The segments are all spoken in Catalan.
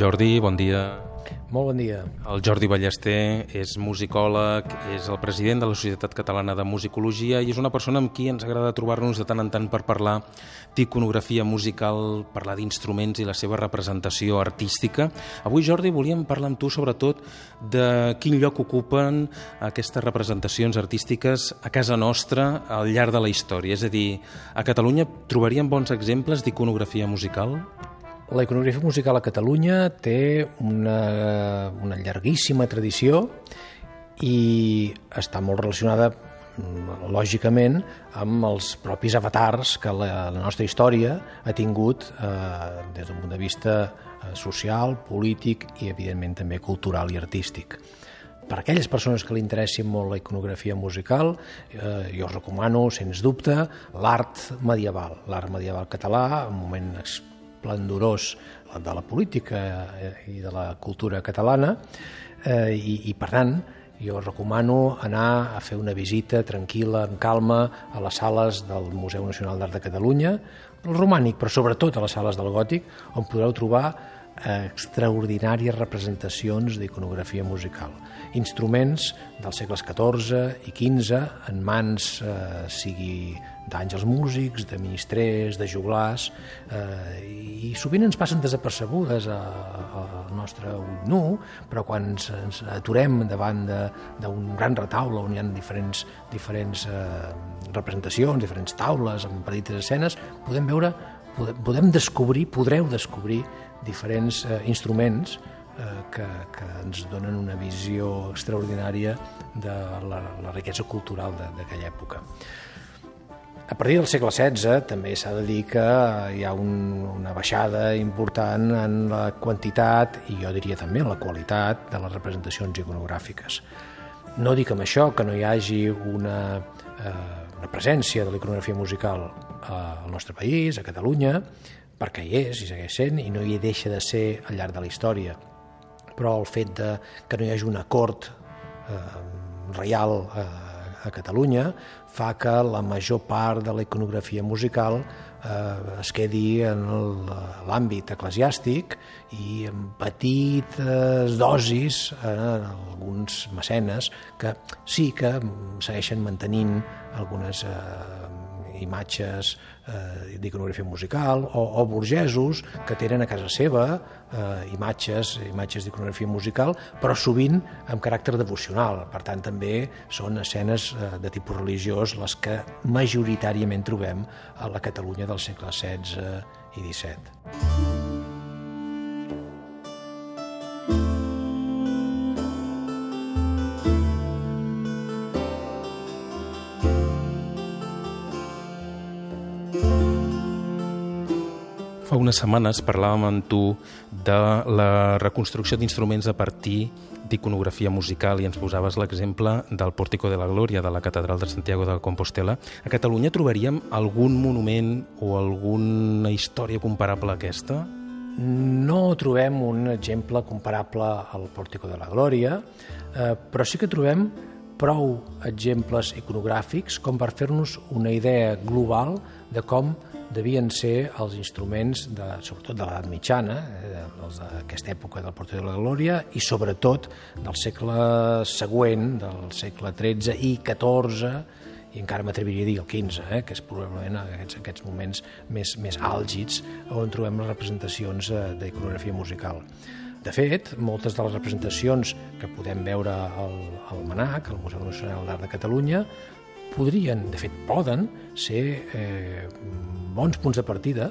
Jordi, bon dia. Molt bon dia. El Jordi Ballester és musicòleg, és el president de la Societat Catalana de Musicologia i és una persona amb qui ens agrada trobar-nos de tant en tant per parlar d'iconografia musical, parlar d'instruments i la seva representació artística. Avui, Jordi, volíem parlar amb tu sobretot de quin lloc ocupen aquestes representacions artístiques a casa nostra al llarg de la història. És a dir, a Catalunya trobaríem bons exemples d'iconografia musical? La iconografia musical a Catalunya té una, una llarguíssima tradició i està molt relacionada lògicament amb els propis avatars que la, la nostra història ha tingut eh, des d'un punt de vista eh, social, polític i evidentment també cultural i artístic. Per a aquelles persones que li interessi molt la iconografia musical, eh, jo us recomano, sens dubte, l'art medieval, l'art medieval català, un moment esplendorós de la política eh, i de la cultura catalana eh, i, i per tant jo recomano anar a fer una visita tranquil·la, amb calma, a les sales del Museu Nacional d'Art de Catalunya, el romànic, però sobretot a les sales del gòtic, on podreu trobar extraordinàries representacions d'iconografia musical. Instruments dels segles XIV i XV en mans, eh, sigui d'àngels músics, de ministrers, de joglars, eh, i sovint ens passen desapercebudes al nostre ull nu, però quan ens, ens aturem davant d'un gran retaule on hi ha diferents, diferents eh, representacions, diferents taules amb petites escenes, podem veure, podem, podem descobrir, podreu descobrir diferents eh, instruments eh, que, que ens donen una visió extraordinària de la, la riquesa cultural d'aquella època. A partir del segle XVI també s'ha de dir que hi ha un, una baixada important en la quantitat i jo diria també en la qualitat de les representacions iconogràfiques. No dic amb això que no hi hagi una, eh, una presència de l'iconografia musical al nostre país, a Catalunya, perquè hi és i segueix sent i no hi deixa de ser al llarg de la història. Però el fet de que no hi hagi una cort eh, reial eh, a Catalunya fa que la major part de la iconografia musical eh, es quedi en l'àmbit eclesiàstic i en petites dosis en alguns mecenes que sí que segueixen mantenint algunes eh, imatges eh, d'iconografia musical o, o burgesos que tenen a casa seva eh, imatges, imatges d'iconografia musical, però sovint amb caràcter devocional. Per tant, també són escenes eh, de tipus religiós les que majoritàriament trobem a la Catalunya del segle XVI i XVII. Fa unes setmanes parlàvem amb tu de la reconstrucció d'instruments a partir d'iconografia musical i ens posaves l'exemple del Pòrtico de la Glòria de la Catedral de Santiago de Compostela. A Catalunya trobaríem algun monument o alguna història comparable a aquesta? No trobem un exemple comparable al Pòrtico de la Glòria, eh, però sí que trobem prou exemples iconogràfics com per fer-nos una idea global de com devien ser els instruments, de, sobretot de l'edat mitjana, eh, els d'aquesta època del Porto de la Glòria, i sobretot del segle següent, del segle XIII i XIV, i encara m'atreviria a dir el XV, eh, que és probablement aquests, aquests moments més, més àlgids on trobem les representacions eh, d'iconografia musical. De fet, moltes de les representacions que podem veure al, al MANAC, al Museu Nacional d'Art de Catalunya, podrien, de fet poden, ser eh, bons punts de partida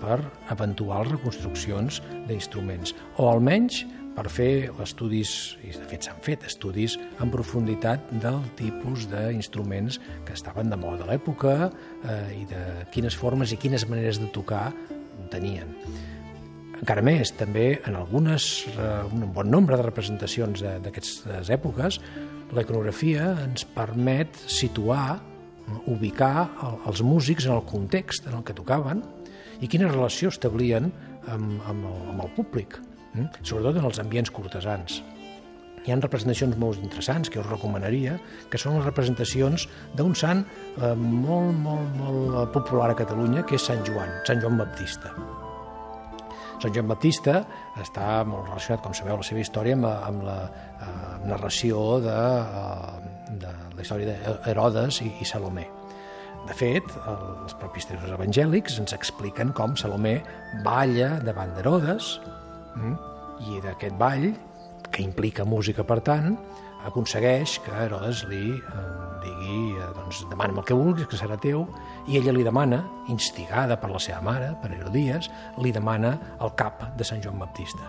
per eventuals reconstruccions d'instruments, o almenys per fer estudis, i de fet s'han fet estudis en profunditat del tipus d'instruments que estaven de moda a l'època eh, i de quines formes i quines maneres de tocar tenien. Encara més, també en algunes, eh, un bon nombre de representacions d'aquestes èpoques, la iconografia ens permet situar ubicar els músics en el context en el que tocaven i quina relació establien amb, amb, el, amb el públic, eh? sobretot en els ambients cortesans. Hi ha representacions molt interessants que us recomanaria, que són les representacions d'un sant eh, molt, molt, molt popular a Catalunya, que és Sant Joan, Sant Joan Baptista. Sant Joan Baptista està molt relacionat, com sabeu, la seva història amb, amb la eh, narració de, eh, de la història d'Herodes i, i Salomé. De fet, els propis textos evangèlics ens expliquen com Salomé balla davant d'Herodes mm, i d'aquest ball, que implica música per tant, aconsegueix que Herodes li eh, digui, eh, doncs, demana'm el que vulguis, que serà teu, i ella li demana, instigada per la seva mare, per Herodies, li demana el cap de Sant Joan Baptista.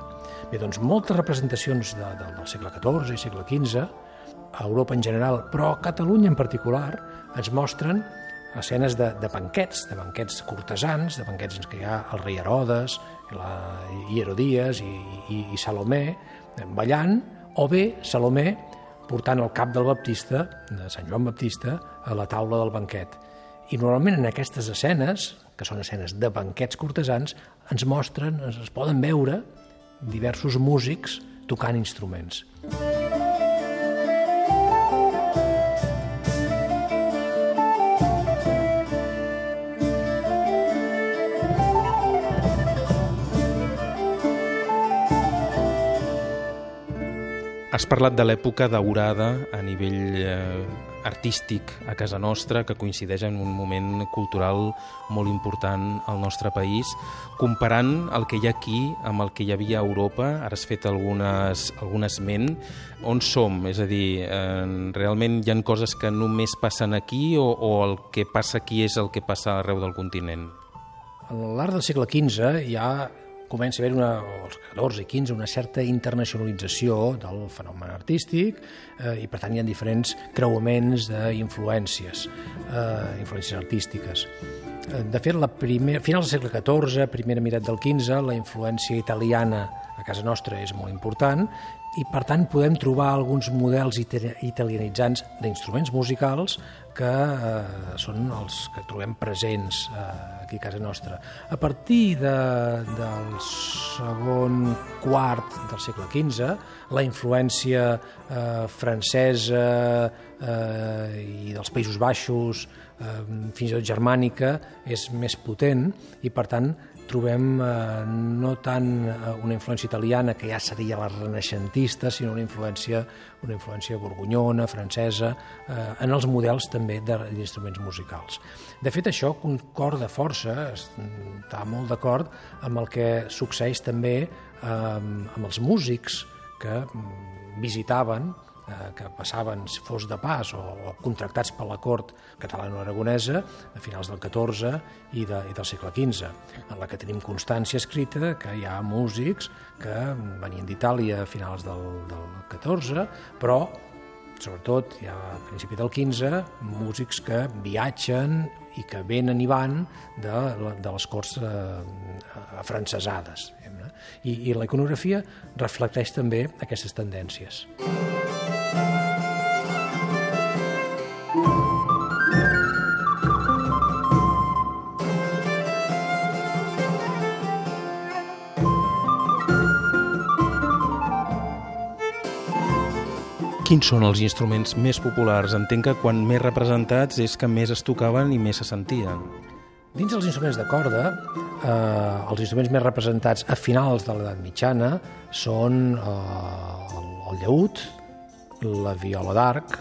Bé, doncs moltes representacions de, de, del segle XIV i segle XV, a Europa en general, però a Catalunya en particular, ens mostren escenes de, de banquets, de banquets cortesans, de banquets en què hi ha el rei Herodes, la, i Herodies i, i, i Salomé ballant, o bé Salomé portant el cap del Baptista, de Sant Joan Baptista, a la taula del banquet. I normalment en aquestes escenes, que són escenes de banquets cortesans, ens mostren, es poden veure diversos músics tocant instruments. Has parlat de l'època daurada a nivell eh, artístic a casa nostra, que coincideix en un moment cultural molt important al nostre país. Comparant el que hi ha aquí amb el que hi havia a Europa, ara has fet algunes, algun esment, on som? És a dir, eh, realment hi han coses que només passen aquí o, o el que passa aquí és el que passa arreu del continent? A l'art del segle XV hi ha comença a haver una, als 14 i 15 una certa internacionalització del fenomen artístic eh, i per tant hi ha diferents creuaments d'influències, eh, influències artístiques. Eh, de fet, la primer, finals del segle XIV, primera mirat del XV, la influència italiana a casa nostra és molt important i per tant podem trobar alguns models italianitzants d'instruments musicals que eh, són els que trobem presents eh, aquí a casa nostra. A partir de, del segon quart del segle XV, la influència eh, francesa eh, i dels Països Baixos, fins i tot germànica, és més potent i per tant trobem eh, no tant eh, una influència italiana, que ja seria la renaixentista, sinó una influència, una influència borgonyona, francesa, eh, en els models també d'instruments musicals. De fet, això concorda força, està molt d'acord amb el que succeeix també eh, amb els músics que mm, visitaven que passaven, si fos de pas o, o contractats per la cort catalano-aragonesa a finals del XIV i, de, i del segle XV, en la que tenim constància escrita que hi ha músics que venien d'Itàlia a finals del, del XIV, però sobretot ja a principi del XV, músics que viatgen i que venen i van de, de les corts eh. I, I la iconografia reflecteix també aquestes tendències. Quins són els instruments més populars? Entenc que quan més representats és que més es tocaven i més se sentien. Dins dels instruments de corda, eh, els instruments més representats a finals de l'edat mitjana són eh, el, el la viola d'arc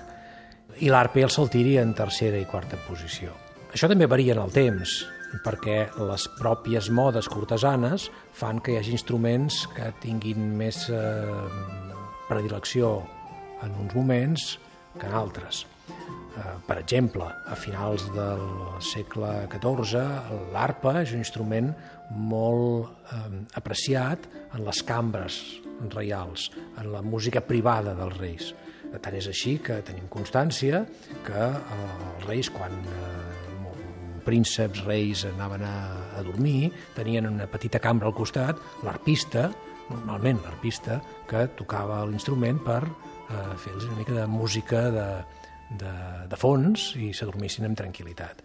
i l'arpa i el saltiri en tercera i quarta posició. Això també varia en el temps, perquè les pròpies modes cortesanes fan que hi hagi instruments que tinguin més eh, predilecció en uns moments que en altres. Eh, per exemple, a finals del segle XIV, l'arpa és un instrument molt eh, apreciat en les cambres reials, en la música privada dels reis. Tant és així que tenim constància que eh, els reis, quan eh, prínceps, reis anaven a, a dormir, tenien una petita cambra al costat, l'arpista, normalment l'arpista, que tocava l'instrument per eh, fer-los una mica de música de, de, de fons i s'adormissin amb tranquil·litat.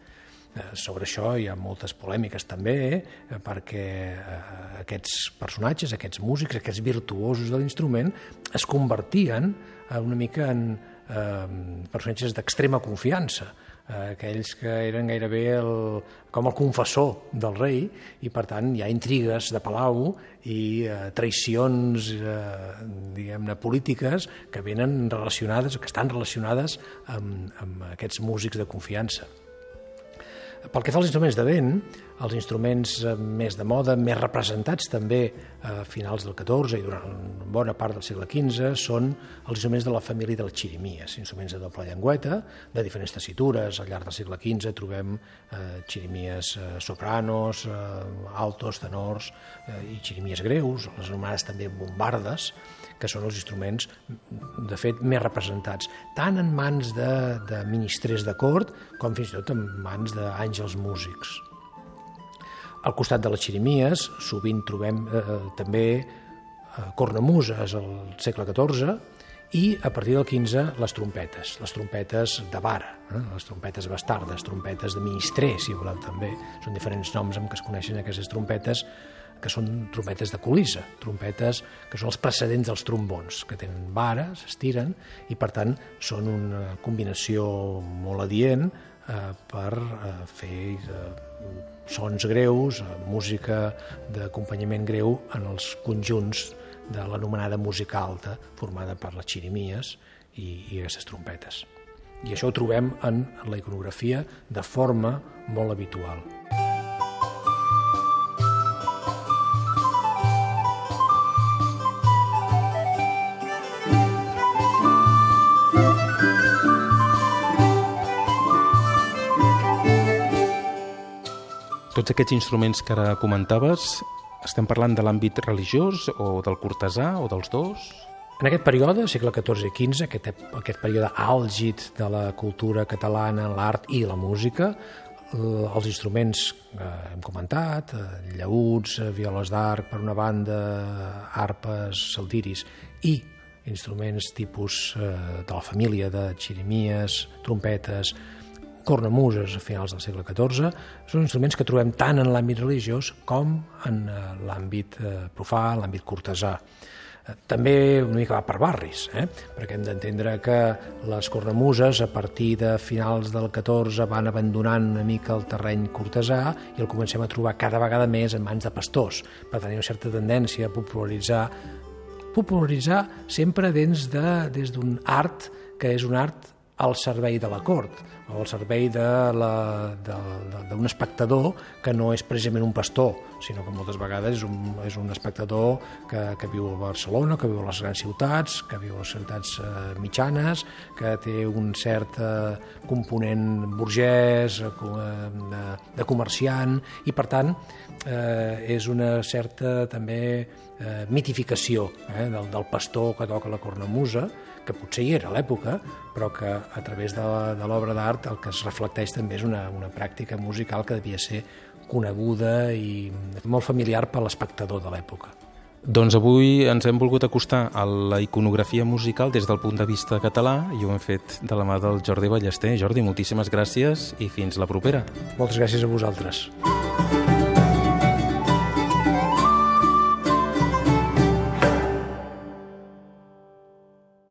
Eh, sobre això hi ha moltes polèmiques també, eh, perquè eh, aquests personatges, aquests músics, aquests virtuosos de l'instrument es convertien una mica en eh, personatges d'extrema confiança. Eh, aquells que eren gairebé el, com el confessor del rei i per tant hi ha intrigues de palau i eh, traïcions eh, diguem-ne polítiques que venen relacionades, que estan relacionades amb, amb aquests músics de confiança. Pel que fa als instruments de vent, els instruments eh, més de moda, més representats també a finals del XIV i durant bona part del segle XV, són els instruments de la família dels xirimies, instruments de doble llengüeta, de diferents tessitures. Al llarg del segle XV trobem eh, xirimies eh, sopranos, eh, altos, tenors eh, i xirimies greus, les anomenades també bombardes, que són els instruments, de fet, més representats, tant en mans de, de ministres de cort com fins i tot en mans d'àngels músics. Al costat de les xirimies sovint trobem eh, també eh, cornamuses al segle XIV i a partir del XV les trompetes, les trompetes de vara, eh? les trompetes bastardes, trompetes de ministrer, si voleu també. Són diferents noms amb què es coneixen aquestes trompetes que són trompetes de colissa, trompetes que són els precedents dels trombons, que tenen vara, s'estiren, i per tant són una combinació molt adient eh, per eh, fer eh, sons greus, eh, música d'acompanyament greu en els conjunts de l'anomenada música alta, formada per les xirimies i, i aquestes trompetes. I això ho trobem en la iconografia de forma molt habitual. Tots aquests instruments que ara comentaves, estem parlant de l'àmbit religiós o del cortesà o dels dos? En aquest període, segle XIV i XV, aquest, aquest període àlgid de la cultura catalana, l'art i la música, els instruments que hem comentat, eh, llauts, eh, violes d'arc, per una banda, arpes, saltiris i instruments tipus eh, de la família de xirimies, trompetes, cornamuses a finals del segle XIV, són instruments que trobem tant en l'àmbit religiós com en eh, l'àmbit eh, profà, l'àmbit cortesà. Eh, també una mica va per barris, eh? perquè hem d'entendre que les cornamuses a partir de finals del XIV van abandonant una mica el terreny cortesà i el comencem a trobar cada vegada més en mans de pastors. Per ha una certa tendència a popularitzar popularitzar sempre d'un de, des art que és un art al servei de la cort o al servei d'un espectador que no és precisament un pastor, sinó que moltes vegades és un, és un espectador que, que viu a Barcelona, que viu a les grans ciutats, que viu a les ciutats eh, mitjanes, que té un cert eh, component burgès, eh, de, de comerciant, i per tant eh, és una certa també eh, mitificació eh, del, del pastor que toca la cornamusa, que potser hi era a l'època, però que a través de, de l'obra d'art el que es reflecteix també és una, una pràctica musical que devia ser coneguda i molt familiar per l'espectador de l'època. Doncs avui ens hem volgut acostar a la iconografia musical des del punt de vista català i ho hem fet de la mà del Jordi Ballester. Jordi, moltíssimes gràcies i fins la propera. Moltes gràcies a vosaltres.